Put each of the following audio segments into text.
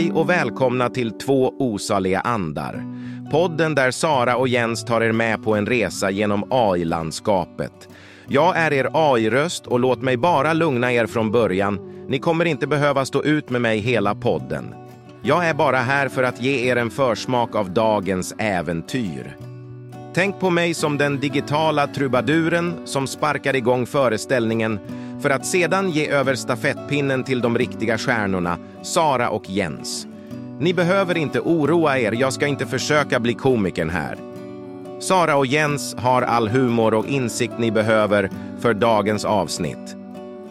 Hej och välkomna till Två osaliga andar. Podden där Sara och Jens tar er med på en resa genom AI-landskapet. Jag är er AI-röst och låt mig bara lugna er från början. Ni kommer inte behöva stå ut med mig hela podden. Jag är bara här för att ge er en försmak av dagens äventyr. Tänk på mig som den digitala trubaduren som sparkar igång föreställningen för att sedan ge över stafettpinnen till de riktiga stjärnorna, Sara och Jens. Ni behöver inte oroa er, jag ska inte försöka bli komikern här. Sara och Jens har all humor och insikt ni behöver för dagens avsnitt.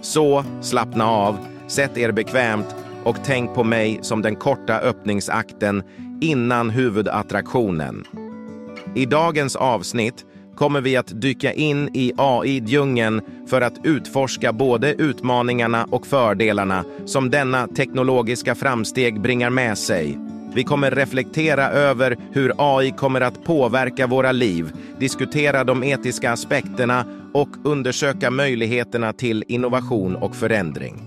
Så, slappna av, sätt er bekvämt och tänk på mig som den korta öppningsakten innan huvudattraktionen. I dagens avsnitt kommer vi att dyka in i AI-djungeln för att utforska både utmaningarna och fördelarna som denna teknologiska framsteg bringar med sig. Vi kommer reflektera över hur AI kommer att påverka våra liv, diskutera de etiska aspekterna och undersöka möjligheterna till innovation och förändring.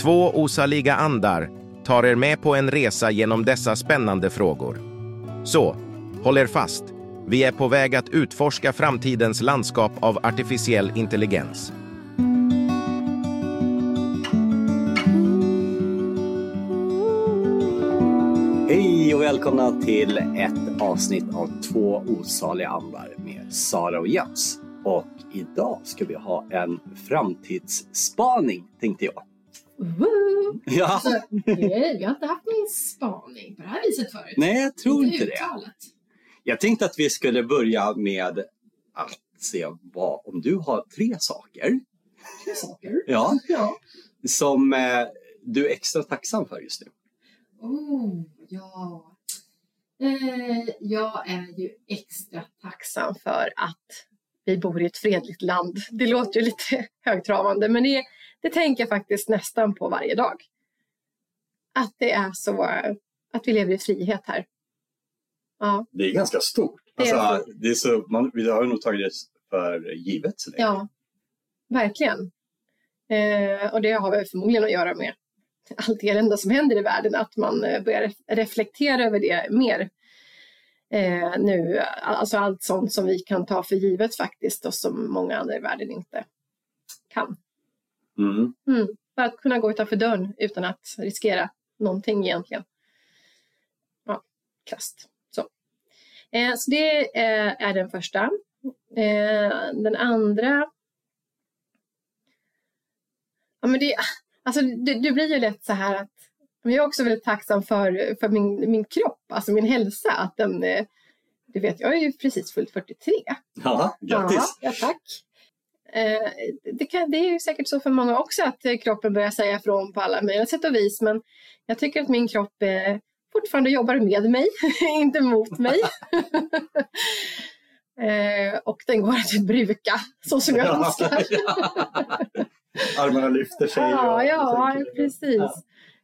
Två osaliga andar tar er med på en resa genom dessa spännande frågor. Så, håll er fast. Vi är på väg att utforska framtidens landskap av artificiell intelligens. Hej och välkomna till ett avsnitt av Två osaliga andar med Sara och Jens. Och idag ska vi ha en framtidsspaning tänkte jag. Woo! Ja, Alltså, nej, vi har inte haft någon spaning på det här viset förut. nej jag tror inte det. Jag tänkte att vi skulle börja med att se vad, om du har tre saker Tre saker. ja, Ja. som eh, du är extra tacksam för just nu. Oh, ja. Eh, jag är ju extra tacksam för att vi bor i ett fredligt land. Det låter ju lite högtravande, men det, det tänker jag faktiskt nästan på varje dag. Att det är så, att vi lever i frihet här. Ja, Det är ganska stort. Det är Alltså, det är så, man, vi har nog tagit det för givet. Så. Ja, verkligen. Eh, och det har förmodligen att göra med allt elände som händer i världen, att man eh, börjar ref- reflektera över det mer eh, nu. Alltså allt sånt som vi kan ta för givet faktiskt och som många andra i världen inte kan. Mm. Mm. För att kunna gå utanför dörren utan att riskera någonting egentligen. Ja, krasst. Eh, så det eh, är den första. Eh, den andra. Ja, men det, alltså, det, det blir ju lätt så här att jag är också väldigt tacksam för, för min, min kropp, alltså min hälsa. Att den, eh, du vet, jag är ju precis fullt 43. Ja, grattis! Ja, tack. Eh, det, kan, det är ju säkert så för många också att kroppen börjar säga ifrån på alla möjliga sätt och vis. Men jag tycker att min kropp eh, fortfarande jobbar med mig, inte mot mig. eh, och den går att bruka så som jag önskar. Armarna lyfter sig. Ja, ja, precis.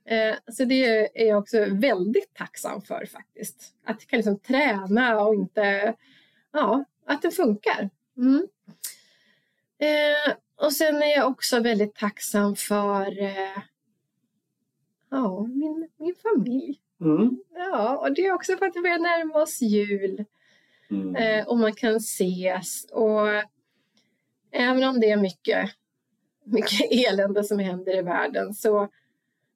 Ja. Eh, Så det är jag också väldigt tacksam för faktiskt. Att jag kan liksom träna och inte... Ja, att det funkar. Mm. Eh, och sen är jag också väldigt tacksam för eh, ja, min, min familj. Mm. Ja, och det är också för att vi börjar närma oss jul Mm. eh, och man kan ses. Och även om det är mycket, mycket elände som händer i världen så,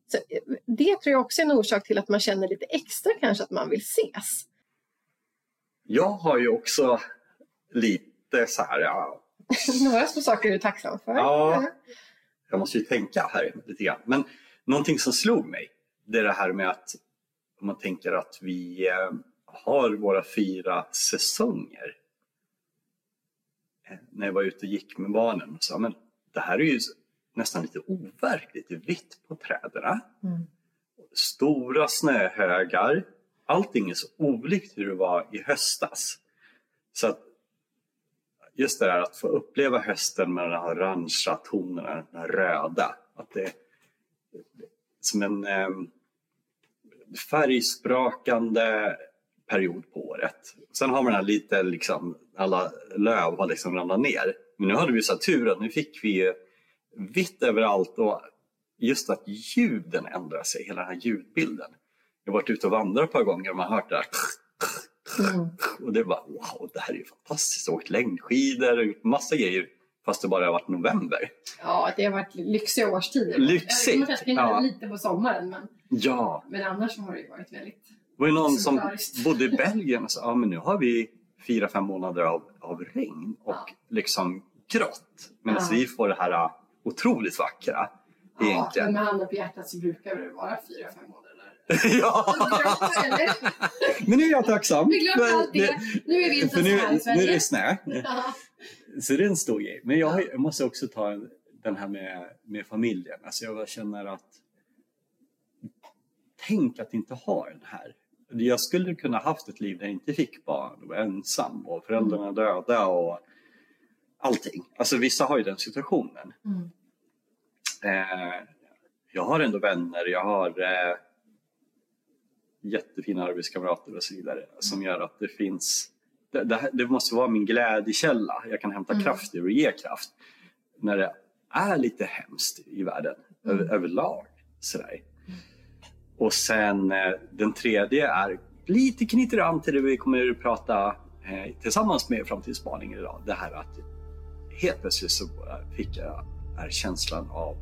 så det tror jag också är en orsak till att man känner lite extra kanske att man vill ses. Jag har ju också lite så här, ja, Några små saker är du tacksam för. Ja. jag måste ju tänka här lite grann. Men någonting som slog mig, det är det här med att om man tänker att vi eh, har våra fyra säsonger. Eh, När jag var ute och gick med barnen och sa, men det här är ju nästan lite overkligt, det är vitt på träden. Mm. Stora snöhögar. Allting är så olikt hur det var i höstas. Så att just det där att få uppleva hösten med den här orangea tonerna, den här röda. Att det som en eh, färgsprakande period på året. Sen har man den här lite, liksom, alla löv har liksom ramlat ner. Men nu hade vi så här tur att nu fick vi vitt överallt och just att ljuden ändrar sig, hela den här ljudbilden. jag har varit ute och vandrat ett par gånger och man har hört det här. Mm. Och det var wow, det här är ju fantastiskt. Jag har åkt längdskidor och gjort massa grejer fast det bara har varit november. Ja, det har varit lyxiga årstider. Lyxigt, Jag kanske ja. lite på sommaren, men, Ja, men annars har det varit väldigt... det var ju någon som bodde i Belgien och sa ja, men nu har vi fyra, fem månader av, av regn och Ja. liksom grått. Medan Ja. vi får det här uh, otroligt vackra Ja, men med handen på hjärtat så brukar det vara fyra, fem månader. ja, men nu är jag tacksam. Vi glömmer allt det. Nu är vintern här i nu är Sverige. det snö. Så det är en stor grej. Men jag, jag måste också ta en, den här med, med familjen. Alltså jag känner att tänk att inte ha den här. Jag skulle kunna haft ett liv där jag inte fick barn och var ensam och föräldrarna döda och allting. Alltså vissa har ju den situationen. Mm. Eh, jag har ändå vänner, jag har eh, jättefina arbetskamrater och så vidare som gör att det finns det, det, måste vara min glädjekälla. Jag kan hämta Mm. kraft ur och ge kraft när det är lite hemskt i världen över, överlag. Sådär. Och sen eh, den tredje är lite knyter an till det vi kommer att prata eh, tillsammans med Framtidsspaning idag. Det här att helt plötsligt så fick jag är känslan av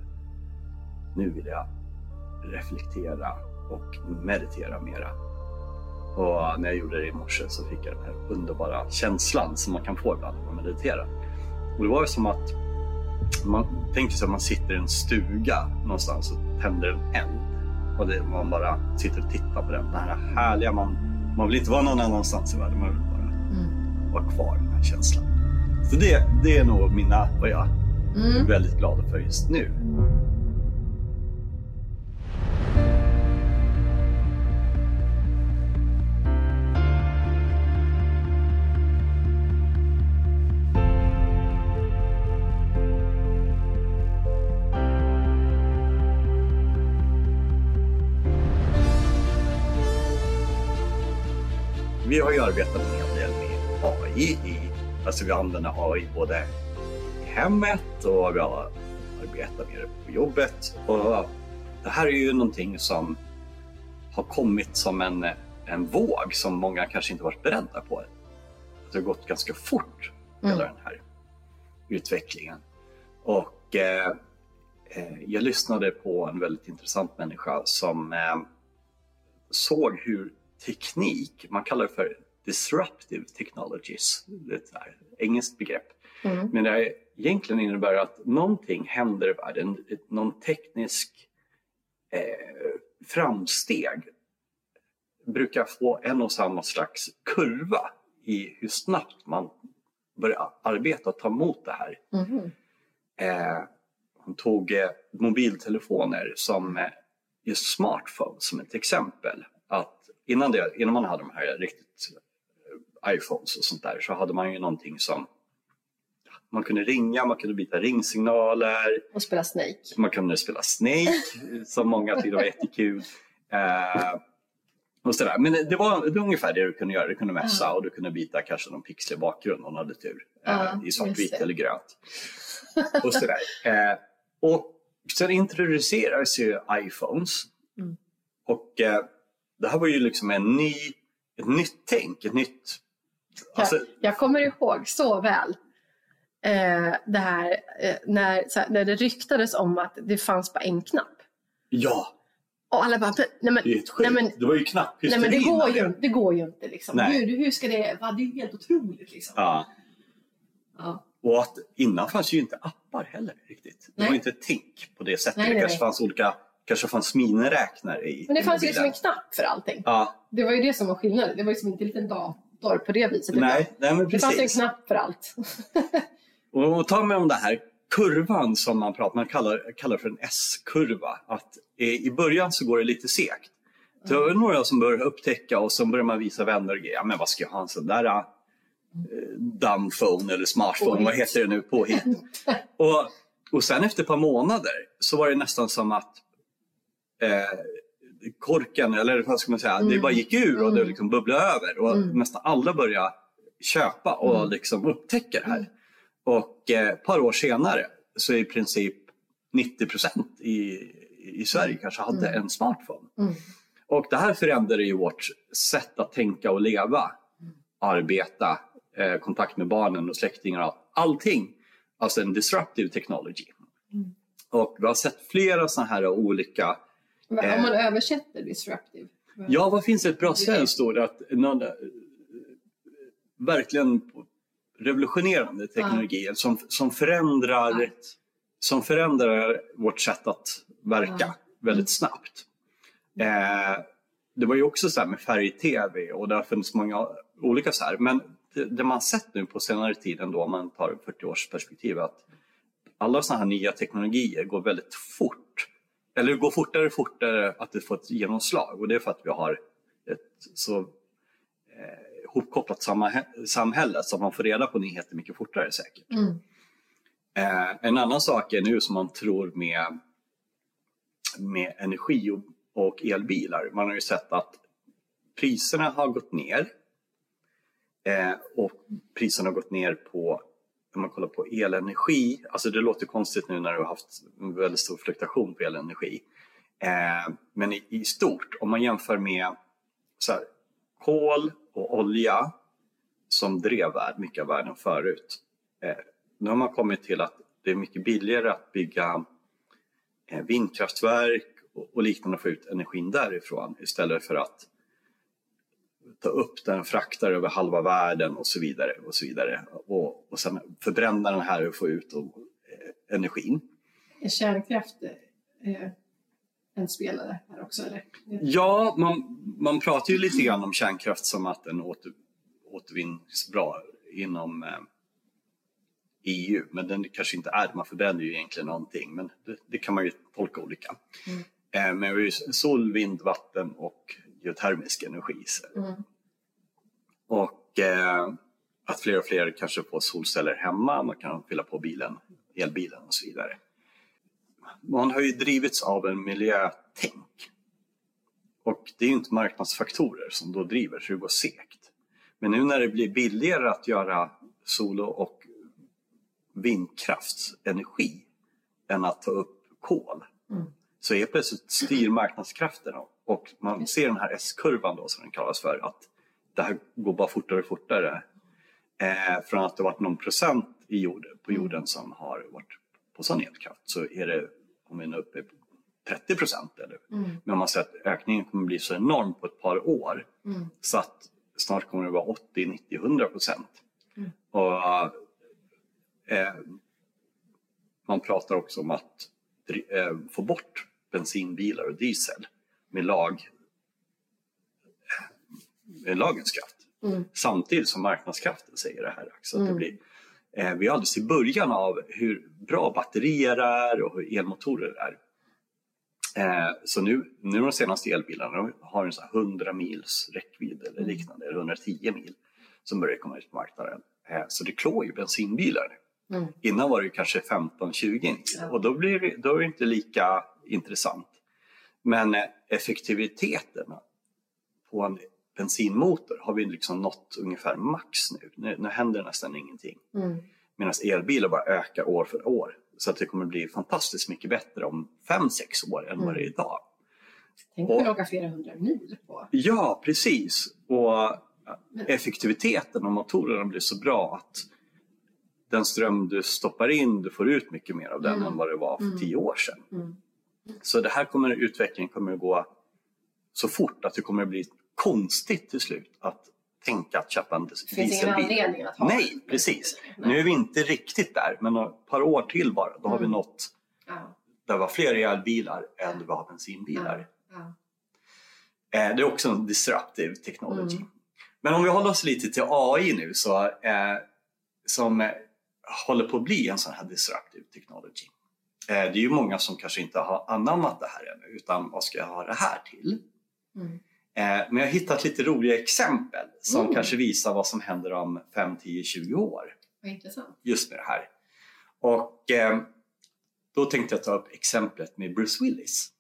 nu vill jag reflektera och meditera mera. Och när jag gjorde det i morse så fick jag den här underbara känslan som man kan få ibland när man mediterar. Och det var ju som att man tänker sig att man sitter i en stuga någonstans och tänder en eld. Och det, man bara sitter och tittar på den. Det här härliga, man, man vill inte vara någon annanstans i världen, man vill bara Mm. vara kvar i den här känslan. Så det, det är nog mina, vad jag är Mm. väldigt glad för just nu. Vi har ju arbetat en hel del med AI. I, alltså vi använder AI både i hemmet och vi har arbetat med det på jobbet. Och det här är ju någonting som har kommit som en, en våg som många kanske inte varit beredda på. Det har gått ganska fort, hela Mm. den här utvecklingen. Och eh, eh, jag lyssnade på en väldigt intressant människa som eh, såg hur teknik, man kallar det för disruptive technologies, det är ett engelskt begrepp. Mm. Men det här egentligen innebär att någonting händer i världen, någon teknisk eh, framsteg brukar få en och samma slags kurva i hur snabbt man börjar arbeta och ta emot det här. Mhm. Eh, hon tog eh, mobiltelefoner som eh, just smartphones som ett exempel. Innan, det, innan man hade de här riktigt eh, iPhones och sånt där så hade man ju någonting som man kunde ringa, man kunde byta ringsignaler, Och spela Snake. man kunde spela Snake som många tyckte var jättekul. Eh, och sådär. Men det var, det var ungefär det du kunde göra. Du kunde messa Ja. och du kunde byta kanske någon pixlig bakgrund om du hade tur. Eh, Ja, I svartvitt eller grönt. Och sådär. Eh, och sen introducerades ju iPhones. Mm. Och eh, det här var ju liksom en ny, ett nytt tänk, ett nytt... Alltså, Jag kommer ihåg så väl eh, det här, eh, när, här när det ryktades om att det fanns bara en knapp. ja, Och alla bara, nej men, det ett nej men, Det var ju knappt nej men det, går ju, det går ju inte liksom. Nej. Hur, hur ska det, va, det är ju helt otroligt liksom. Ja. Ja. Och att innan fanns ju inte appar heller riktigt. Det Nej. var inte tänk på det sättet. Nej, det nej, kanske nej. fanns olika, kanske fanns miniräknare i Men det i fanns ju liksom en knapp för allting. Ja, Det var ju det som var skillnaden. Det var ju som inte en liten dator på det viset. nej, nej men Det fanns en precis. knapp för allt. Och, och ta med om det här kurvan som man pratar man kallar, kallar för en S-kurva. Att i början så går det lite segt. Det var några som börjar upptäcka och så börjar man visa vänner och grejer. Ja, men vad ska jag ha en sån där eh, dumbphone eller smartphone, Påhitt. vad heter det nu, påhitt. och, och sen efter ett par månader så var det nästan som att eh, korken, eller vad ska man säga, det Mm. bara gick ur och det Mm. liksom bubblade över. Och Mm. nästan alla började köpa och Mm. liksom upptäcka det här. Mm. Och eh, ett par år senare så är i princip 90 procent i, i Sverige kanske hade Mm. en smartphone. Och det här förändrar ju vårt sätt att tänka och leva, arbeta, eh, kontakt med barnen och släktingar. och Allting. Alltså en disruptive technology. Och vi har sett flera sådana här olika Om man Eh. översätter disruptive? Ja, vad finns ett bra svenskt ord? Att någon, eh, verkligen revolutionerande teknologier som, som, förändrar, Allt. som förändrar vårt sätt att verka Ja. väldigt snabbt. Eh, det var ju också så här med färg-tv och det har funnits många olika så här. Men det, det man sett nu på senare tid ändå, om man tar 40 års perspektiv, att alla sådana här nya teknologier går väldigt fort. Eller det går fortare och fortare att det får ett genomslag och det är för att vi har ett så eh, hopkopplat samhälle så att man får reda på nyheter mycket fortare säkert. Mm. Eh, en annan sak är nu som man tror med, med energi och, och elbilar. Man har ju sett att priserna har gått ner. Eh, och priserna har gått ner på, om man kollar på elenergi, alltså det låter konstigt nu när du har haft en väldigt stor fluktuation på elenergi. Eh, men i, i stort, om man jämför med så här, kol och olja som drev mycket av världen förut. Eh, nu har man kommit till att det är mycket billigare att bygga eh, vindkraftverk och, och liknande och få ut energin därifrån istället för att ta upp den, frakta över halva världen och så vidare. Och så vidare. Och, och sen förbränna den här och få ut och, eh, energin. Är kärnkraft eh, en spelare här också? Eller? Ja, man, man pratar ju lite grann om kärnkraft som att den åter, återvinns bra inom eh, EU, men den kanske inte är Man förbränner ju egentligen någonting, men det, det kan man ju tolka olika. Mm. Eh, men vi sol, vind, vatten och geotermisk energi. Mm. Och eh, att fler och fler kanske får solceller hemma, man kan fylla på bilen, elbilen och så vidare. Man har ju drivits av en miljötänk. Och det är ju inte marknadsfaktorer som då driver, så det går segt. Men nu när det blir billigare att göra sol och vindkraftsenergi än att ta upp kol Mm. så är plötsligt styr marknadskrafterna och man ser den här S-kurvan då som den kallas för att det här går bara fortare och fortare. Eh, från att det varit någon procent i jorden, på jorden som har varit på sån elkraft så är det, om vi är uppe på 30 procent. Eller, Mm. men man ser att ökningen kommer bli så enorm på ett par år Mm. så att snart kommer det vara 80, 90, 100 procent. Mm. Och eh, man pratar också om att eh, få bort bensinbilar och diesel med lag med lagens kraft. Mm. Samtidigt som marknadskraften säger det här. Så att det Mm. blir, eh, vi är alldeles i början av hur bra batterier är och hur elmotorer är. Eh, så nu, nu de senaste elbilarna de har en så här 100 mils räckvidd eller Mm. liknande, eller 110 mil som börjar komma ut på marknaden. Eh, så det klår ju bensinbilar. Mm. Innan var det kanske 15-20 mil Ja. och då, blir då är det inte lika intressant. Men eh, effektiviteten på en bensinmotor har vi liksom nått ungefär max nu. Nu, nu händer nästan ingenting. Mm. Medan elbilar bara ökar år för år. Så att det kommer bli fantastiskt mycket bättre om 5-6 år än vad det är idag. Tänk att åka flera hundra mil på. Ja, precis. Och effektiviteten av motorerna blir så bra att den ström du stoppar in, du får ut mycket mer av den Mm. än vad det var för Mm. tio år sedan. Mm. Så det här kommer, utvecklingen kommer att gå så fort att det kommer att bli konstigt till slut att tänka att köpa en Det finns ingen dieselbil. anledning att ha Nej, precis. Nej. Nu är vi inte riktigt där, men ett par år till bara, då har vi Mm. nått Ja. där vi har fler elbilar än vi har bensinbilar. Ja. Eh, det är också en disruptive technology. Mm. Men om vi håller oss lite till AI nu så, eh, som eh, håller på att bli en sån här disruptive technology. Eh, det är ju många som kanske inte har anammat det här ännu utan vad ska jag ha det här till? Mm. Eh, men jag har hittat lite roliga exempel som Mm. kanske visar vad som händer om 5, 10, 20 år Vad intressant. just med det här. Och eh, då tänkte jag ta upp exemplet med Bruce Willis.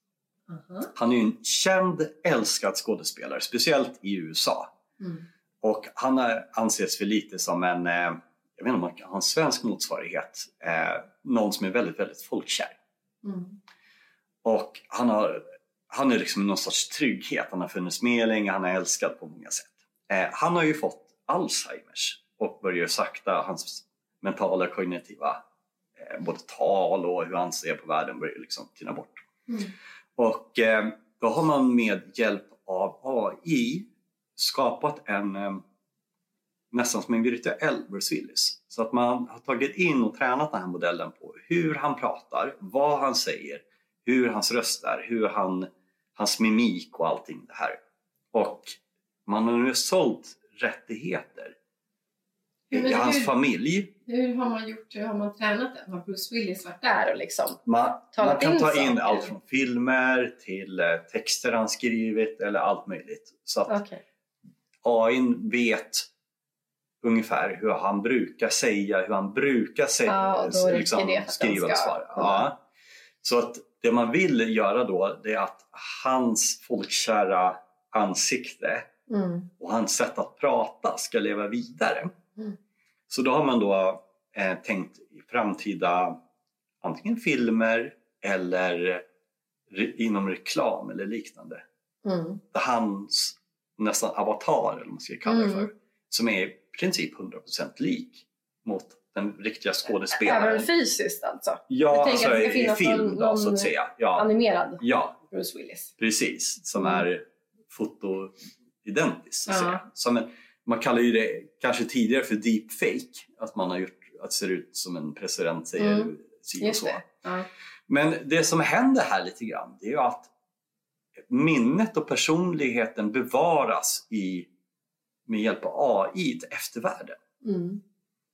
Aha. Han är en känd, älskad skådespelare, speciellt i USA. Mm. Och han anses väl lite som en, jag vet inte om man kan ha en svensk motsvarighet, eh, någon som är väldigt, väldigt folkkär. Mm. Och han har han är liksom någon sorts trygghet. Han har funnits med länge, han är älskad på många sätt. Eh, han har ju fått Alzheimers och börjar sakta, hans mentala kognitiva eh, både tal och hur han ser på världen börjar liksom tyna bort. Mm. Och eh, då har man med hjälp av AI skapat en eh, nästan som en virtuell Bruce Willis. Så att man har tagit in och tränat den här modellen på hur han pratar, vad han säger, hur hans röst är, hur han, hans mimik och allting det här. Och man har nu sålt rättigheter i hans hur- familj. Hur har man gjort? Hur har man tränat den? Har Bruce Willis varit där och liksom? Man, man Talat kan in ta in saker. allt från filmer till eh, texter han skrivit eller allt möjligt. Så att Okej. AI vet ungefär hur han brukar säga, hur han brukar säga, Ja, liksom, skriva och svara. Ja. Så att det man vill göra då, det är att hans folkkära ansikte Mm. och hans sätt att prata ska leva vidare. Mm. Så då har man då eh, tänkt i framtida antingen filmer eller re, inom reklam eller liknande. Mm. Där hans nästan avatar, eller vad man ska kalla det Mm. för, som är princip 100% lik mot den riktiga skådespelaren. Även fysiskt alltså? Ja, alltså i finnas film någon- då, så att säga. Ja, Animerad ja Bruce Willis? precis. Som Mm. är fotoidentiskt. Så att säga. Som en, man kallar ju det kanske tidigare för deepfake. Att man har gjort att det ser ut som en president säger Mm. si och så. Ja. Men det som händer här lite grann, det är ju att minnet och personligheten bevaras i, med hjälp av AI till eftervärlden. Mm.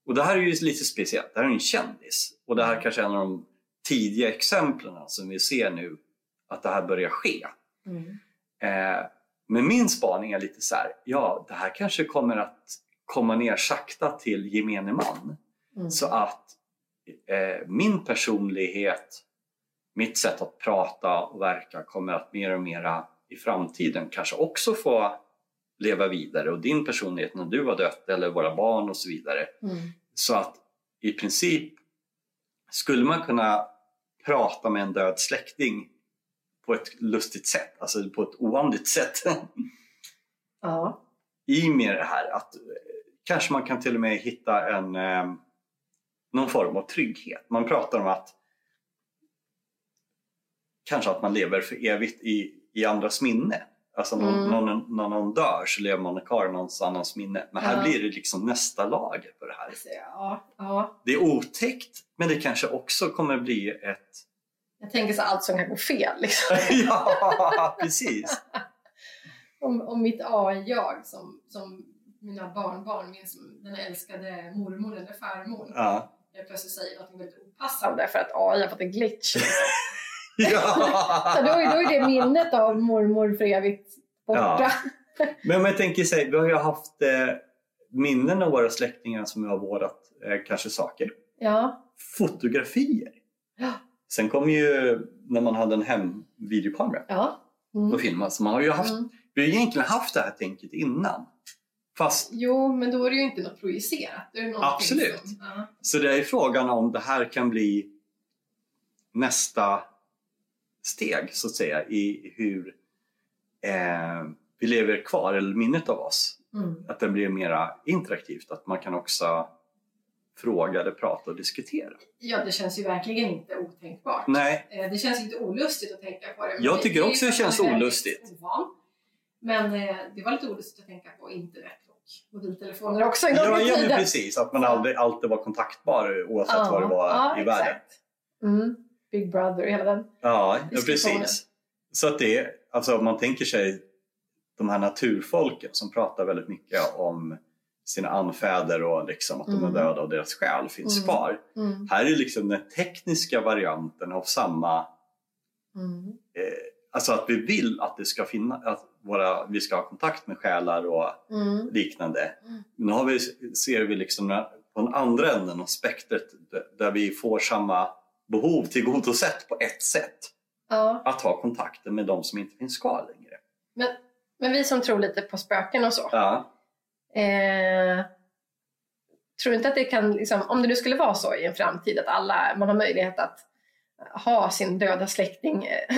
Och det här är ju lite speciellt. Det här är en kändis. Och det här Mm. kanske är en av de tidiga exemplen som vi ser nu att det här börjar ske. Mm. Eh, men min spaning är lite så här, ja det här kanske kommer att komma ner sakta till gemene man. Mm. Så att eh, min personlighet, mitt sätt att prata och verka kommer att mer och mera i framtiden kanske också få leva vidare och din personlighet när du har dött eller våra barn och så vidare. Mm. Så att i princip skulle man kunna prata med en död släkting på ett lustigt sätt, alltså på ett oandligt sätt. Ja. I med det här att eh, kanske man kan till och med hitta en eh, någon form av trygghet. Man pratar om att kanske att man lever för evigt i, i andras minne. Alltså någon, Mm. någon, när någon dör så lever man kvar i någons annans minne. Men här Ja. blir det liksom nästa lager på det här. Ja. ja. Det är otäckt men det kanske också kommer bli ett... Jag tänker så allt som kan gå fel. Liksom. ja, precis! om, om mitt AI-jag som, som mina barnbarn minns som den älskade mormor eller farmor. Ja. Jag plötsligt säger något väldigt opassande för att AI har fått en glitch. ja. då, är, då är det minnet av mormor för evigt borta. Men om jag tänker sig, vi har ju haft eh, minnen av våra släktingar som har vårdat eh, kanske saker. Ja. Fotografier. Ja. Sen kom ju när man hade en hemvideokamera ja. Mm. filmade. Så man har ju haft, Mm. vi har egentligen haft det här tänket innan. Fast, Jo, men då är det ju inte något projicerat. Det är Absolut. Som, ja. så det är frågan om det här kan bli nästa steg så att säga i hur eh, vi lever kvar, eller minnet av oss. Mm. Att det blir mera interaktivt, att man kan också fråga eller prata och diskutera. ja, det känns ju verkligen inte otänkbart. Nej, Eh, Det känns inte olustigt att tänka på det. Jag det- tycker är också det känns olustigt. ovan. Men eh, det var lite olustigt att tänka på internet och mobiltelefoner också en gång ja, i ja tiden. precis. Att man aldrig, alltid var kontaktbar oavsett Ja, var det var ja, i världen. exakt. Mm. Big Brother, hela den. Ja, ja precis. Så att det, alltså om man tänker sig de här naturfolken som pratar väldigt mycket om sina anfäder och liksom att de Mm. är döda och deras själ finns Mm. kvar. Mm. Här är liksom den tekniska varianten av samma Mm. eh, Alltså att vi vill att det ska finnas, att våra, vi ska ha kontakt med själar och Mm. liknande. Mm. Nu har vi, ser vi liksom på den andra änden av spektret där vi får samma behov tillgodosett på ett sätt. Ja, Att ha kontakter med de som inte finns kvar längre. men, men vi som tror lite på spöken och så. Ja, Eh, tror inte att det kan, liksom, om det nu skulle vara så i en framtid att alla, man har möjlighet att, ha sin döda släkting eh,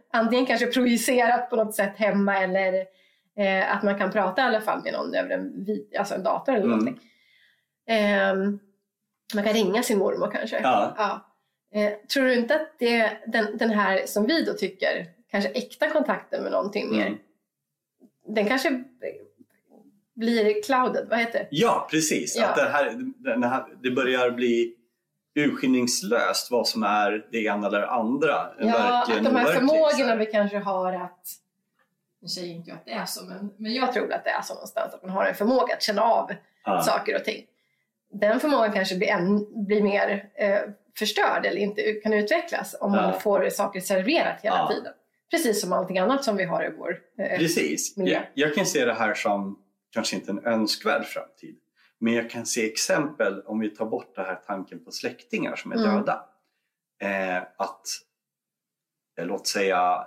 antingen kanske projicerat på något sätt hemma eller eh, att man kan prata i alla fall med någon över en, alltså en dator eller Mm. någonting. Eh, man kan ringa sin mormor kanske. Ja. Ja. Eh, tror du inte att det, den, den här som vi då tycker, kanske äkta kontakten med någonting mer, Mm. den kanske blir clouded, vad heter det? Ja, precis. Ja. Att det, här, den här, det börjar bli urskillningslöst vad som är det ena eller det andra. Ja, att de här förmågorna vi kanske har att, nu säger inte jag att det är så, men, men jag tror att det är så någonstans, att man har en förmåga att känna av Ja. saker och ting. Den förmågan kanske blir, än, blir mer eh, förstörd eller inte kan utvecklas om man Ja. får saker serverat hela Ja. tiden. Precis som allting annat som vi har i vår... Eh, Precis. miljö. Jag, jag kan se det här som kanske inte en önskvärd framtid. Men jag kan se exempel, om vi tar bort den här tanken på släktingar som är Mm. döda. Eh, att, eh, låt säga,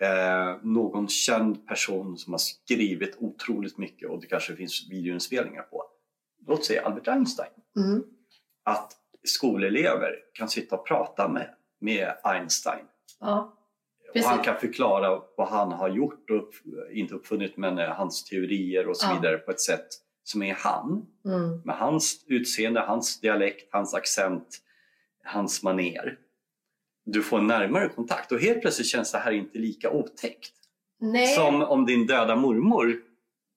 eh, någon känd person som har skrivit otroligt mycket och det kanske finns videoinspelningar på. Låt säga Albert Einstein. mm, Att skolelever kan sitta och prata med, med Einstein ja, och han kan förklara vad han har gjort och upp, inte uppfunnit men eh, hans teorier och så Ja. vidare på ett sätt som är han. mm, Med hans utseende, hans dialekt, hans accent, hans maner. Du får en närmare kontakt och helt plötsligt känns det här inte lika otäckt. Nej, Som om din döda mormor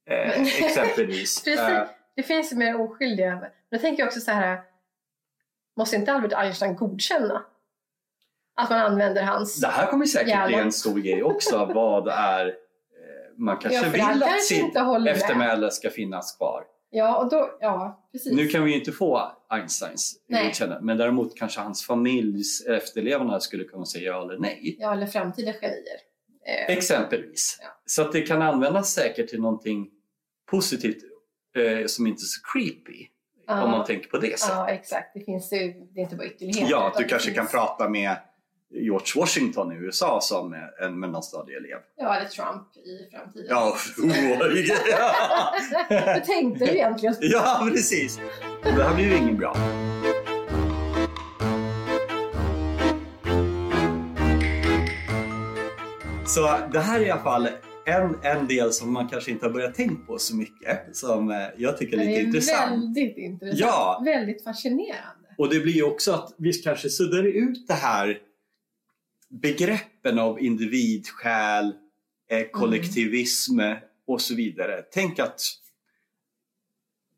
eh, exempelvis. Precis. Eh, det finns mer oskyldiga. Men jag tänker också så här, måste inte Albert Einstein godkänna att man använder hans... det här kommer säkert bli Gärna. en stor grej också. vad är eh, man kanske Ja, vill att sitt eftermäle ska finnas kvar. Ja, och då, ja, precis. Nu kan vi ju inte få Einsteins godkännande, men däremot kanske hans familjs efterlevande skulle kunna säga ja eller nej. Ja, eller framtida genier. Eh, Exempelvis. Ja. Så att det kan användas säkert till någonting positivt eh, som inte är så creepy. Ja. Om man tänker på det sättet. ja, exakt. Det finns ju, det är inte bara ytterligheter. Ja, du kanske kan finns- prata med George Washington i USA som en mellanstadieelev. Ja, eller Trump i framtiden. Ja, oh, ja. Hur tänkte du egentligen? ja, precis. Det här blir ju ingen bra. Så det här är i alla fall en, en del som man kanske inte har börjat tänka på så mycket, som eh, jag tycker är lite är intressant. väldigt intressant. Ja. Väldigt fascinerande. Och det blir ju också att vi kanske suddar ut det här begreppen av individ, själ, eh, kollektivism och så vidare. Tänk att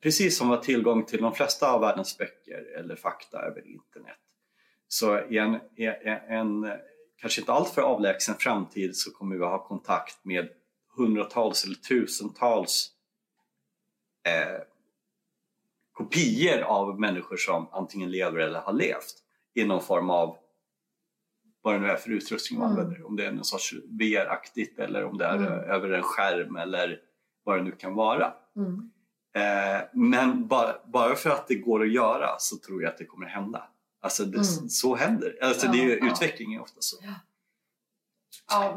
precis som vi har tillgång till de flesta av världens böcker eller fakta över internet så i en, en, en kanske inte alltför avlägsen framtid så kommer vi ha kontakt med hundratals eller tusentals eh, kopior av människor som antingen lever eller har levt i någon form av vad det nu är för utrustning man Mm. använder. Om det är någon sorts VR-aktigt eller om det är Mm. över en skärm eller vad det nu kan vara. Mm. Eh, men bara, bara för att det går att göra så tror jag att det kommer hända. Alltså det, Mm. så händer alltså det. är Ja, ja. Utveckling är ofta så. Ja,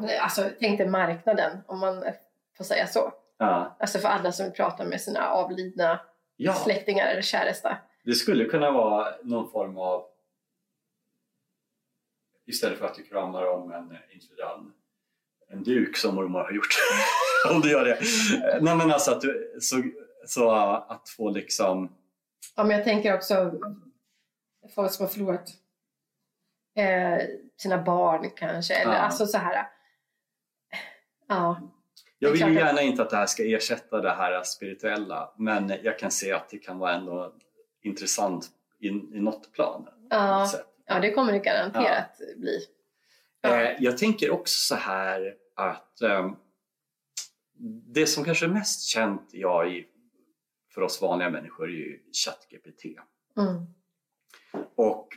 men alltså, tänk dig marknaden, om man får säga så. Ja. Alltså för alla som pratar med sina avlidna ja, släktingar eller käresta. det skulle kunna vara någon form av istället för att du kramar om en, inte en, duk som mormor har gjort. om du gör det. Nej men alltså att, du, så, så att få liksom Ja, men jag tänker också folk som har förlorat eh, sina barn kanske. Eller Ja. alltså så här. Ja, Jag vill ju gärna inte att det här ska ersätta det här spirituella men jag kan se att det kan vara ändå intressant i, i något plan. Ja. något ja, det kommer det garanterat bli. Ja. Eh, jag tänker också så här att ehm, det som kanske är mest känt ja, i, för oss vanliga människor är ju ChatGPT. Mm. Och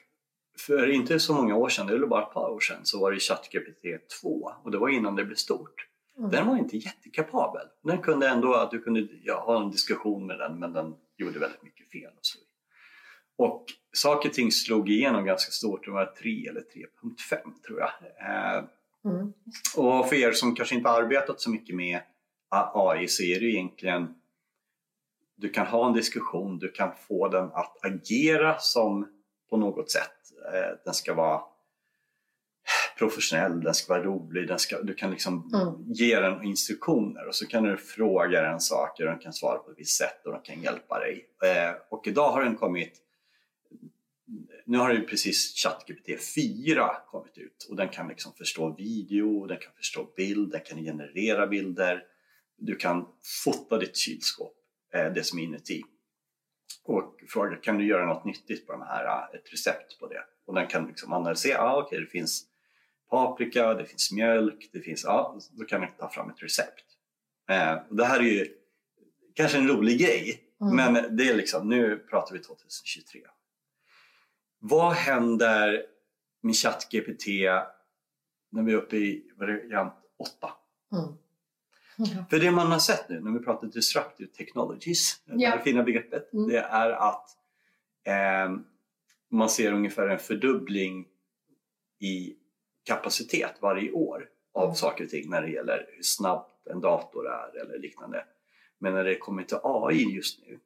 för inte så många år sedan, eller bara ett par år sedan, så var det ChatGPT 2 och det var innan det blev stort. Mm. Den var inte jättekapabel. Den kunde ändå, att du kunde ja, ha en diskussion med den men den gjorde väldigt mycket fel. Och, så. och saker och ting slog igenom ganska stort, det var 3 eller 3.5 tror jag. Eh, Mm. och för er som kanske inte arbetat så mycket med AI så är det egentligen du kan ha en diskussion, du kan få den att agera som på något sätt. Eh, Den ska vara professionell, den ska vara rolig, den ska, du kan liksom Mm. ge den instruktioner och så kan du fråga den saker och den kan svara på ett visst sätt och den kan hjälpa dig. Eh, och idag har den kommit, nu har ju precis ChatGPT 4 kommit ut och den kan liksom förstå video, den kan förstå bild, den kan generera bilder. Du kan fota ditt kylskåp, eh, det som är inuti. Och fråga, kan du göra något nyttigt på de här, eh, ett recept på det? Och den kan liksom analysera, ah, okej det finns paprika, det finns mjölk, det finns, ja, då kan den ta fram ett recept. Eh, och det här är ju kanske en rolig grej, Mm. men det är liksom, nu pratar vi 2023. Vad händer med ChatGPT när vi är uppe i variant 8? Mm. För det man har sett nu när vi pratar disruptive technologies, det Ja. här fina begreppet, Mm. det är att eh, man ser ungefär en fördubbling i kapacitet varje år av Mm. saker och ting när det gäller hur snabbt en dator är eller liknande. Men när det kommer till AI just nu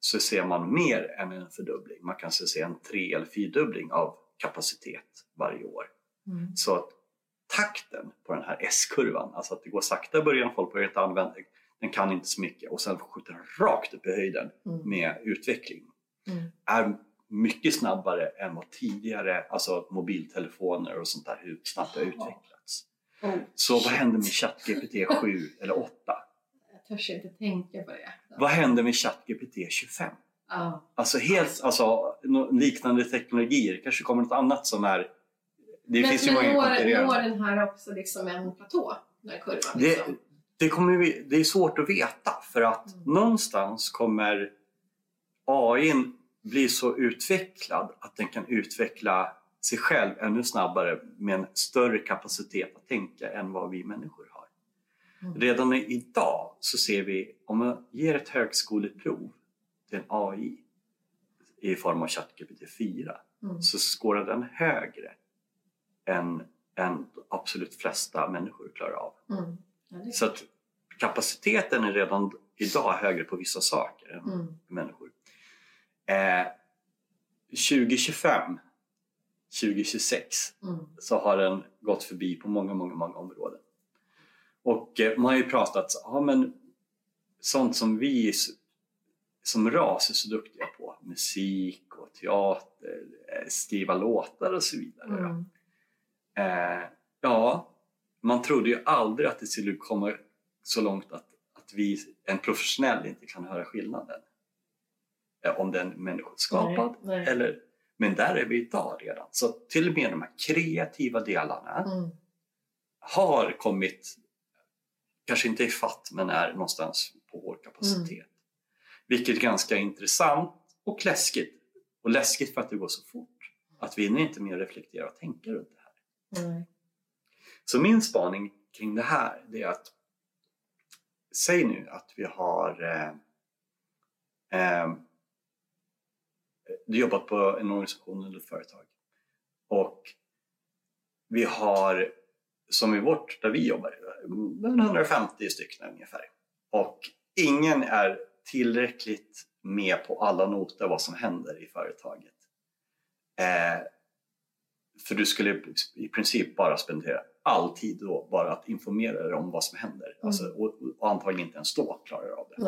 så ser man mer än en fördubbling. Man kan se en tre eller fyrdubbling av kapacitet varje år. Mm. Så att takten på den här S-kurvan, alltså att det går sakta i början, folk börjar inte använda den kan inte så mycket och sen skjuter den rakt upp i höjden Mm. med utveckling, Mm. är mycket snabbare än vad tidigare, alltså mobiltelefoner och sånt där, hur snabbt det har utvecklats. Oh, Så vad shit. händer med ChatGPT 7 eller 8? Jag törs inte tänka på det. Vad händer med ChatGPT 25? Ja. Alltså helt, alltså liknande teknologier, kanske kommer något annat som är det men finns ju men många når, når den här också liksom en platå? Den här kurvan? Det, Liksom? det, kommer vi, det är svårt att veta för att Mm. någonstans kommer AI bli så utvecklad att den kan utveckla sig själv ännu snabbare med en större kapacitet att tänka än vad vi människor har. Mm. Redan idag så ser vi om man ger ett högskoleprov till en AI i form av ChatGPT 4 Mm. så skårar den högre än, än absolut flesta människor klarar av. Mm. Ja. Så att kapaciteten är redan idag högre på vissa saker än Mm. människor. Eh, 2025, 2026 Mm. så har den gått förbi på många, många, många områden. Och eh, man har ju pratat, ja men sånt som vi som ras är så duktiga på, musik och teater, eh, skriva låtar och så vidare. Mm. Eh, ja, man trodde ju aldrig att det skulle komma så långt att, att vi, en professionell inte kan höra skillnaden. Eh, om den är människoskapad Nej, nej. eller men där är vi idag redan. Så till och med de här kreativa delarna Mm. har kommit, kanske inte i fatt men är någonstans på vår kapacitet. Vilket är ganska intressant och läskigt. Och läskigt för att det går så fort. Att vi inte mer reflektera och tänka runt det. Nej. Så min spaning kring det här det är att säg nu att vi har eh, eh, du jobbat på en organisation eller ett företag och vi har som i vårt, där vi jobbar, 150 stycken ungefär och ingen är tillräckligt med på alla noter vad som händer i företaget. Eh, för du skulle i princip bara spendera all tid då bara att informera dig om vad som händer. Alltså, och, och antagligen inte ens då klarar du av det.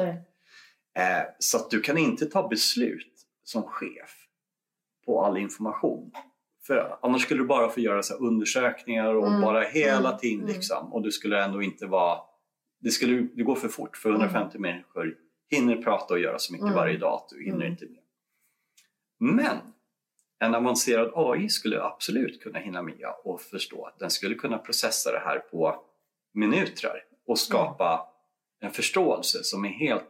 Eh, så att du kan inte ta beslut som chef på all information. För annars skulle du bara få göra så undersökningar och Mm, bara hela mm, tiden mm. liksom. Och du skulle ändå inte vara... Det skulle det går för fort för 150 människor hinner prata och göra så mycket Mm. varje dag att du hinner Mm. inte med. Men en avancerad AI skulle absolut kunna hinna med och förstå att den skulle kunna processa det här på minuter och skapa en förståelse som är helt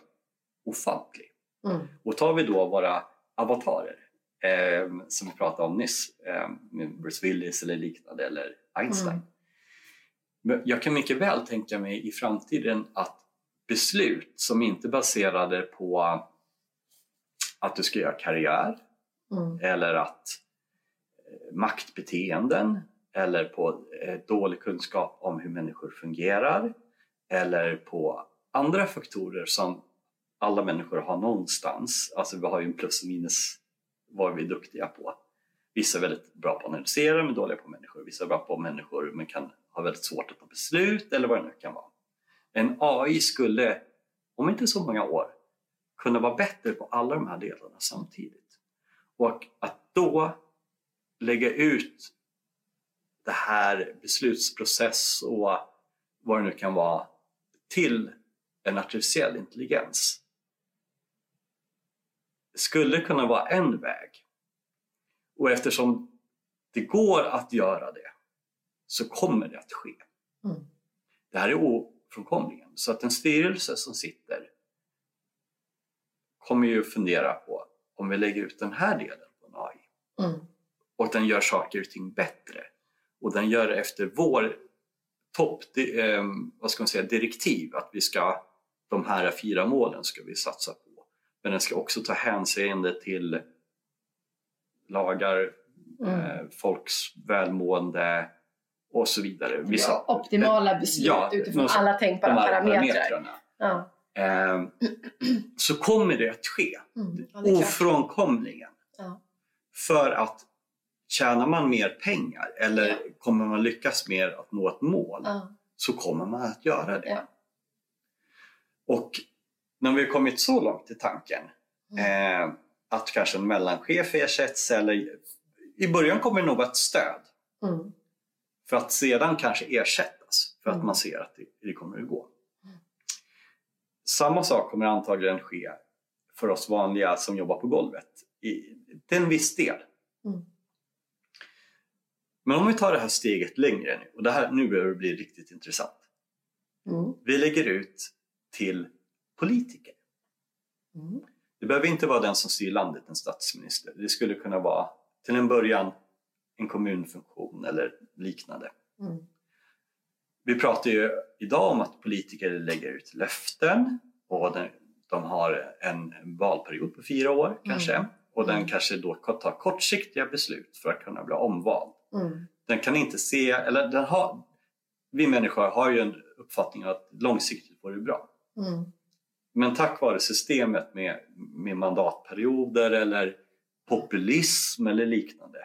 ofantlig. Mm. Och tar vi då våra avatarer eh, som vi pratade om nyss, eh, med Bruce Willis eller liknande eller Einstein. Mm. Jag kan mycket väl tänka mig i framtiden att beslut som inte baserade på att du ska göra karriär Mm. eller att eh, maktbeteenden eller på eh, dålig kunskap om hur människor fungerar eller på andra faktorer som alla människor har någonstans. Alltså vi har ju en plus och minus vad vi är duktiga på. Vissa är väldigt bra på att analysera men dåliga på människor. Vissa är bra på människor men kan ha väldigt svårt att ta beslut eller vad det nu kan vara. En AI skulle, om inte så många år, kunna vara bättre på alla de här delarna samtidigt. Och att då lägga ut det här beslutsprocess och vad det nu kan vara till en artificiell intelligens skulle kunna vara en väg. Och eftersom det går att göra det så kommer det att ske. Mm. Det här är ofrånkomligen. Så att en styrelse som sitter kommer ju fundera på om vi lägger ut den här delen på en AI mm. och den gör saker och ting bättre och den gör det efter vår topp, eh, vad ska man säga, direktiv att vi ska, de här fyra målen ska vi satsa på. Men den ska också ta hänsyn till lagar, mm. eh, folks välmående och så vidare. Vissa, ja, optimala beslut ja, utifrån alla tänkbara parametrar. Ja. Eh, så kommer det att ske, mm, ja, ofrånkomligen. Ja. För att tjänar man mer pengar eller ja. kommer man lyckas mer att nå ett mål ja. så kommer man att göra det. Och när vi har kommit så långt i tanken mm. eh, att kanske en mellanchef ersätts eller i början kommer det nog ett stöd mm. för att sedan kanske ersättas för att mm. man ser att det, det kommer att gå. Mm. Samma sak kommer antagligen ske för oss vanliga som jobbar på golvet i, till en viss del. Mm. Men om vi tar det här steget längre nu, och det här, nu börjar det bli riktigt intressant. Mm. Vi lägger ut till politiker. Mm. Det behöver inte vara den som styr landet, en statsminister. Det skulle kunna vara till en början en kommunfunktion eller liknande. Mm. Vi pratar ju idag om att politiker lägger ut löften och de har en valperiod på fyra år kanske mm. och den mm. kanske då tar kortsiktiga beslut för att kunna bli omvald. Mm. Den kan inte se, eller den har, vi människor har ju en uppfattning att långsiktigt det bra. Mm. Men tack vare systemet med, med mandatperioder eller populism eller liknande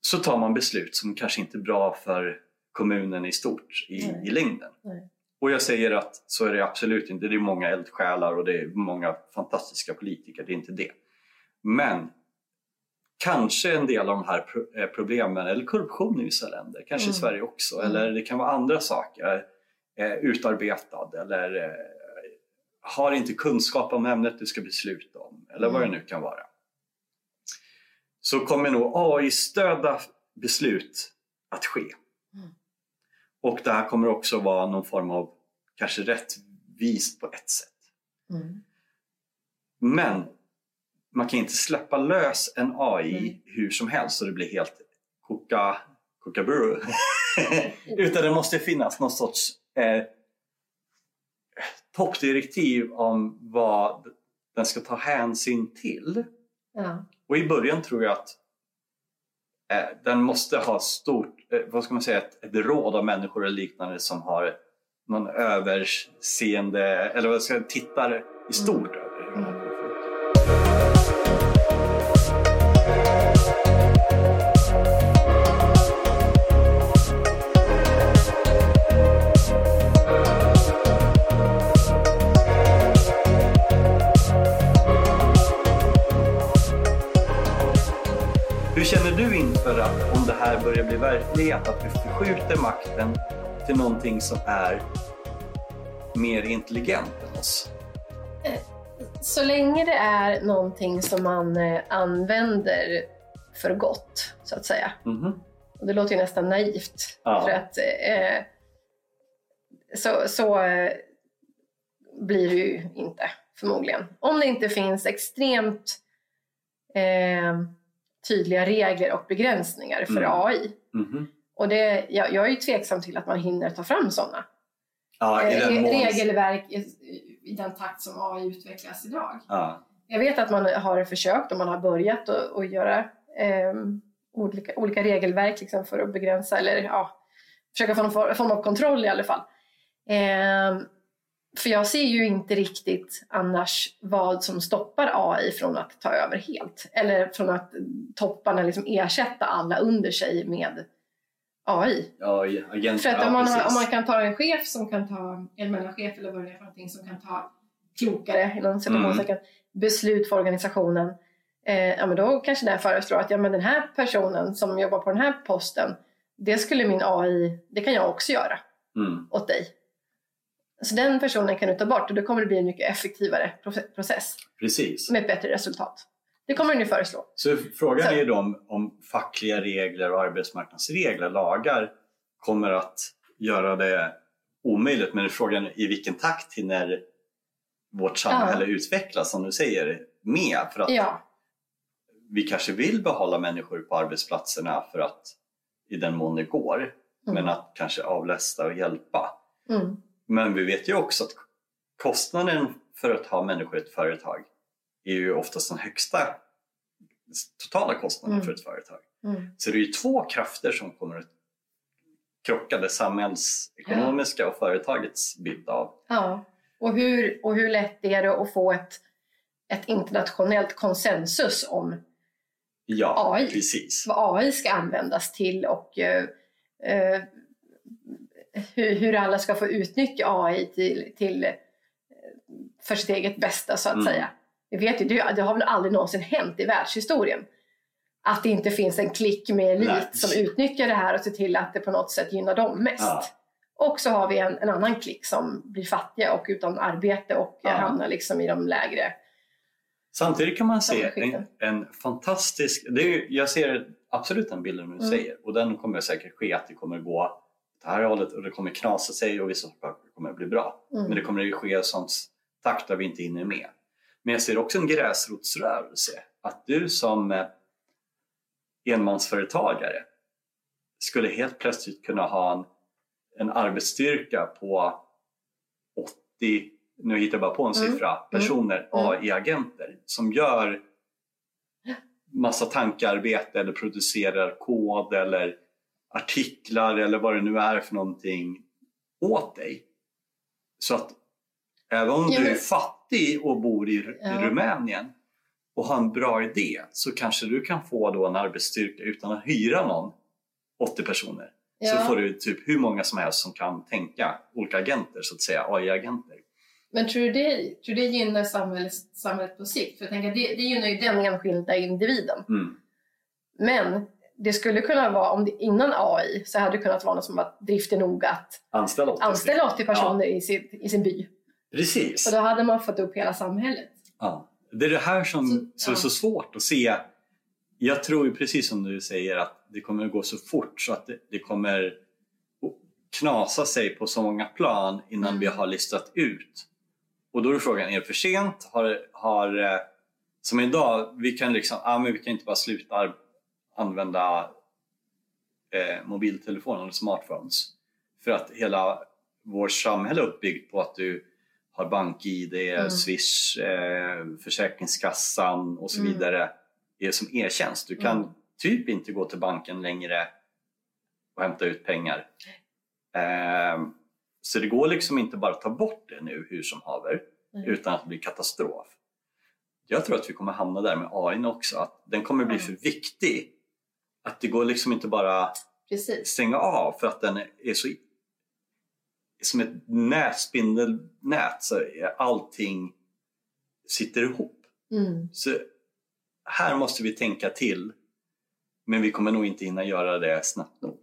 så tar man beslut som kanske inte är bra för kommunen i stort i, i längden. Nej. Och jag säger att så är det absolut inte. Det är många eldsjälar och det är många fantastiska politiker, det är inte det. Men kanske en del av de här eh, problemen, eller korruption i vissa länder, kanske mm. i Sverige också, mm. eller det kan vara andra saker, eh, utarbetad eller eh, har inte kunskap om ämnet du ska besluta om, eller mm. vad det mm. nu kan vara. Så kommer nog AI-stödda beslut att ske. Och det här kommer också vara någon form av kanske rättvist på ett sätt. Mm. Men man kan inte släppa lös en AI mm. hur som helst så det blir helt koka, kokaburu. Utan det måste finnas någon sorts eh, toppdirektiv om vad den ska ta hänsyn till. Ja. Och i början tror jag att Eh, den måste ha stort, eh, vad ska man säga, ett, ett råd av människor och liknande som har någon överseende, eller vad ska jag säga, tittar i stort. Inför att om det här börjar bli verklighet, att vi förskjuter makten till någonting som är mer intelligent än oss? Så länge det är någonting som man eh, använder för gott, så att säga. Mm. Och det låter ju nästan naivt. Ja. För att, eh, så, så eh, blir det ju inte, förmodligen. Om det inte finns extremt eh, tydliga regler och begränsningar för mm. AI. Mm. Och det, jag, jag är ju tveksam till att man hinner ta fram sådana. Ja, eh, regelverk i, i, den takt som AI utvecklas idag. Ja. Jag vet att man har försökt och man har börjat att göra eh, olika, olika regelverk liksom för att begränsa eller ja, försöka få någon form av kontroll i alla fall. Eh, för jag ser ju inte riktigt annars vad som stoppar AI från att ta över helt eller från att topparna liksom ersätta alla under sig med AI. Ja, agent, För att om, man, precis. om man kan ta en chef som kan ta, en mellanchef eller vad det är för någonting, som kan ta klokare inom citationstecken, beslut för organisationen. Eh, ja, men då kanske den föreslår att ja, men den här personen som jobbar på den här posten, det skulle min AI, det kan jag också göra Mm. åt dig. Så den personen kan du ta bort och då kommer det bli en mycket effektivare proce- process Precis. med ett bättre resultat. Det kommer nu föreslå. Så frågan Så- är då om, om fackliga regler och arbetsmarknadsregler, lagar, kommer att göra det omöjligt. Men frågan är i vilken takt hinner vårt samhälle utvecklas, som du säger, med? För att Ja, vi kanske vill behålla människor på arbetsplatserna för att i den mån det går, Mm. men att kanske avlasta och hjälpa. mm. Men vi vet ju också att kostnaden för att ha människor i ett företag är ju oftast den högsta totala kostnaden Mm. för ett företag. Mm. Så det är ju två krafter som kommer att krocka, det samhällsekonomiska och företagets bild av. ja. Och, hur, och hur lätt är det att få ett, ett internationellt konsensus om Ja, AI. precis. vad AI ska användas till och eh, eh, hur, hur alla ska få utnyttja AI till, till, eh, för sitt eget bästa så att Mm. säga. Vi vet ju, det, det har väl aldrig någonsin hänt i världshistorien att det inte finns en klick med elit Nej. som utnyttjar det här och ser till att det på något sätt gynnar dem mest. Ja. Och så har vi en, en annan klick som blir fattiga och utan arbete och Ja. hamnar liksom i de lägre. Samtidigt kan man se en, en fantastisk... Det är, ju- jag ser absolut den bilden du Mm. säger och den kommer säkert ske att det kommer gå det här hållet och det kommer knasa sig och vissa saker kommer bli bra. Mm. Men det kommer ju ske i sån takt där vi inte hinner med. Men jag ser också en gräsrotsrörelse. Att du som eh, enmansföretagare skulle helt plötsligt kunna ha en, en arbetsstyrka på 80, nu hittar jag bara på en Mm. siffra, personer, Mm. AI-agenter som gör massa tankearbete eller producerar kod eller artiklar eller vad det nu är för någonting åt dig. Så att även om Ja, du är men- fattig och bor i, Ja. i Rumänien och har en bra idé så kanske du kan få då en arbetsstyrka utan att hyra någon, 80 personer. Så Ja. får du typ hur många som helst som kan tänka, olika agenter så att säga, AI-agenter. Men tror du det, tror det gynnar samhället, samhället på sikt? För jag tänker, det, det gynnar ju den enskilda individen. Mm. Men det skulle kunna vara, om det, innan AI, så hade det kunnat vara något som var driftig nog att Anställa 80 anställa 80 personer i, sin, i sin by. Precis. Och då hade man fått upp hela samhället. Ja. Det är det här som, Så- som är ja. så svårt att se. Jag tror ju precis som du säger att det kommer att gå så fort så att det, det kommer knasa sig på så många plan innan Mm. vi har listat ut. Och då är frågan, är det för sent? Har, har, eh, som idag, vi kan liksom, ah, men vi kan inte bara sluta använda eh, mobiltelefoner eller smartphones. För att hela vårt samhälle är uppbyggt på att du har BankID, Mm. Swish, eh, Försäkringskassan och så Mm. vidare är som e-tjänst. Du kan Mm. typ inte gå till banken längre och hämta ut pengar. Eh, så det går liksom inte bara att ta bort det nu hur som haver Mm. utan att det blir katastrof. Jag tror att vi kommer hamna där med AI också, att den kommer bli för viktig. Att det går liksom inte bara Precis. stänga av för att den är så som ett nät, spindelnät så är allting sitter ihop. Mm. Så här måste vi tänka till men vi kommer nog inte hinna göra det snabbt nog.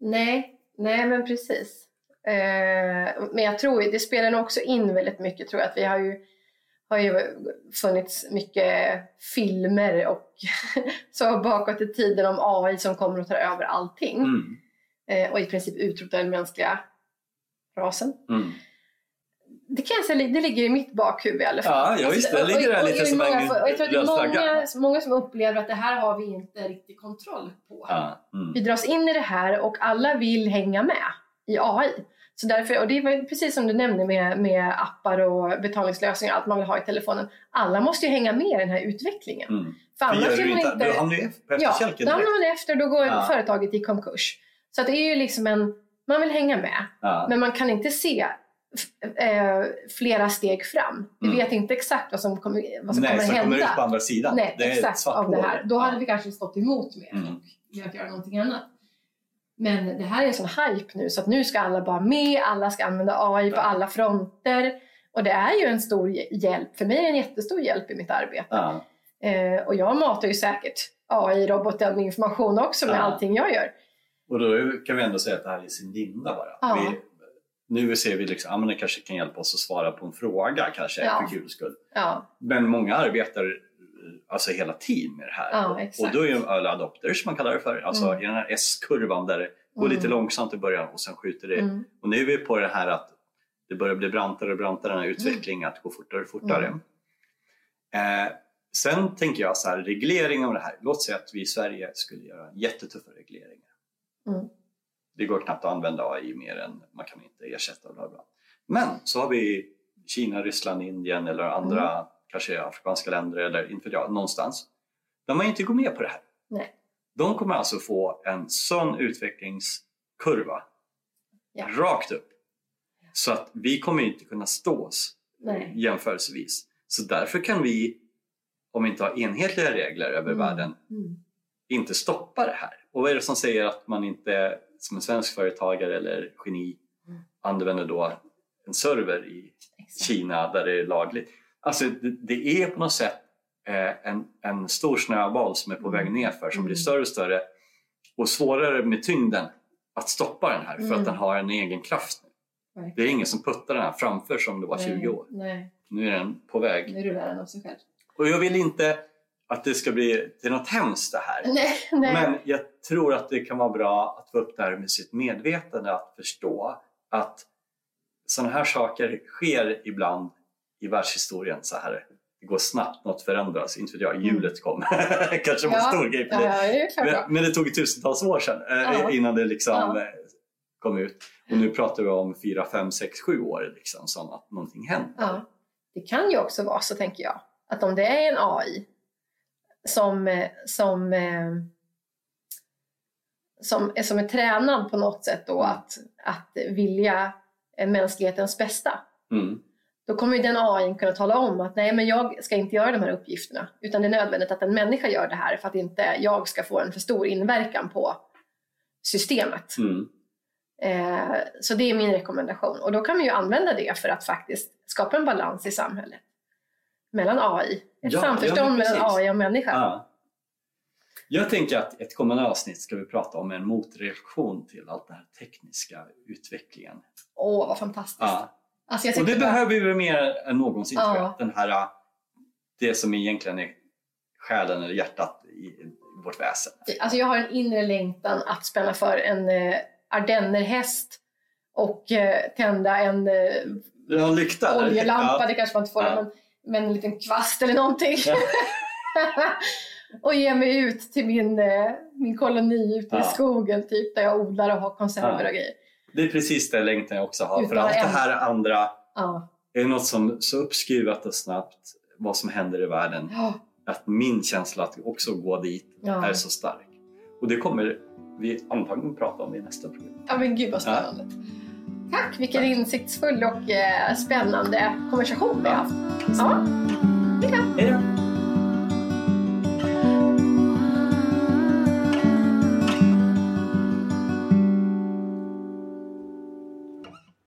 Nej, nej men precis. Eh, men jag tror det spelar nog också in väldigt mycket tror jag att vi har ju har ju funnits mycket filmer och så bakåt i tiden om AI som kommer att ta över allting Mm. eh, och i princip utrota den mänskliga rasen. Mm. Det kan jag säga, det ligger i mitt bakhuvud i alla fall. Ja, ja visst, det och- ligger där och- lite och som många, en och Jag tror att det är många, många som upplever att det här har vi inte riktigt kontroll på. Ja, mm. Vi dras in i det här och alla vill hänga med i AI. Så därför, och det är precis som du nämnde med, med appar och betalningslösningar, allt man vill ha i telefonen. Alla måste ju hänga med i den här utvecklingen. Mm. För För annars är man inte, du hamnar ju på Ja, efterkälken då hamnar man efter, då går Ja. företaget i konkurs. Så att det är ju liksom en... Man vill hänga med, Ja. men man kan inte se eh, flera steg fram. Vi Mm. vet inte exakt vad som kommer, vad som Nej, kommer så hända. kommer ut på andra sidan. Nej, det exakt av det här. Då hade Ja. vi kanske stått emot mer Mm. och velat göra någonting annat. Men det här är en sån hype nu så att nu ska alla vara med, alla ska använda AI på alla fronter. Och det är ju en stor hjälp, för mig är det en jättestor hjälp i mitt arbete. Ja. Eh, och jag matar ju säkert AI-roboten med information också med Ja. allting jag gör. Och då kan vi ändå säga att det här är sin linda bara. Ja. Vi, nu ser vi liksom, men det kanske kan hjälpa oss att svara på en fråga kanske Ja. för kul skull. Ja, Men många arbetar eh, alltså hela tiden med det här. Ja, och, och då är ju early adopters som man kallar det för, alltså Mm. i den här S-kurvan där det går Mm. lite långsamt i början och sen skjuter det. mm. Och nu är vi på det här att det börjar bli brantare och brantare den här utvecklingen, att gå fortare och fortare. Mm. Eh, sen tänker jag så här, reglering av det här. Låt säga att vi i Sverige skulle göra jättetuffa regleringar. Mm. Det går knappt att använda AI mer än man kan inte ersätta bla bla. Men så har vi Kina, Ryssland, Indien eller andra Mm. Kanske afrikanska länder eller inte jag, någonstans. Där man inte går med på det här. Nej. De kommer alltså få en sån utvecklingskurva Ja. rakt upp. Så att vi kommer inte kunna stå oss Nej. jämförelsevis. Så därför kan vi, om vi inte har enhetliga regler över Mm. världen, Mm. inte stoppa det här. Och vad är det som säger att man inte som en svensk företagare eller geni Mm. använder då en server i Exakt. Kina där det är lagligt? Alltså det, det är på något sätt eh, en, en stor snöboll som är på väg Mm. nerför som blir Mm. större och större och svårare med tyngden att stoppa den här för Mm. att den har en egen kraft. nu. Det är ingen som puttar den här framför som det var 20 Nej, år. Nej, Nu är den på väg. nu rullar den av sig själv. Och jag vill inte att det ska bli till något hemskt det här. Nej, nej. Men jag tror att det kan vara bra att få upp det här med sitt medvetande, att förstå att sådana här saker sker ibland i världshistorien så här. Det går snabbt, något förändras. Inte vet jag, hjulet kom. Kanske var en Ja, stor grej. för det. ja. Men, men det tog tusentals år sedan eh, Ja. innan det liksom eh, kom ut. Och nu pratar vi om 4, 5, 6, 7 år liksom, som att någonting händer. Ja. Det kan ju också vara så, tänker jag, att om det är en AI som, eh, som, som, är, som är tränad på något sätt då Mm. att, att vilja mänsklighetens bästa, Mm. Då kommer ju den AI kunna tala om att nej, men jag ska inte göra de här uppgifterna, utan det är nödvändigt att en människa gör det här för att inte jag ska få en för stor inverkan på systemet. Mm. Eh, så det är min rekommendation. Och då kan man ju använda det för att faktiskt skapa en balans i samhället. Mellan AI, ett Ja, ja, samförstånd men mellan. AI och människa. Ja. Jag tänker att ett kommande avsnitt ska vi prata om en motreaktion till allt den här tekniska utvecklingen. Åh, vad fantastiskt. Ja. Alltså Och det bara- behöver vi mer än någonsin tror jag. Ja. Den här, det som egentligen är själen eller hjärtat i, vårt väsen. Alltså jag har en inre längtan att spänna för en eh, ardennerhäst och eh, tända en eh, lykta? oljelampa, Ja. det kanske man inte får, Ja. men, men en liten kvast eller någonting. Ja. och ge mig ut till min, eh, min koloni ute i Ja. skogen typ, där jag odlar och har konserver Ja. och grejer. Det är precis det längtan jag också har. Utan För allt det här andra Ja. är något som så uppskruvat och snabbt vad som händer i världen. Ja. Att min känsla att också gå dit Ja. är så stark. Och det kommer vi antagligen prata om i nästa program. ja, men gud vad spännande. Tack, vilken insiktsfull och eh, spännande konversation vi har haft. Ja, Hej då!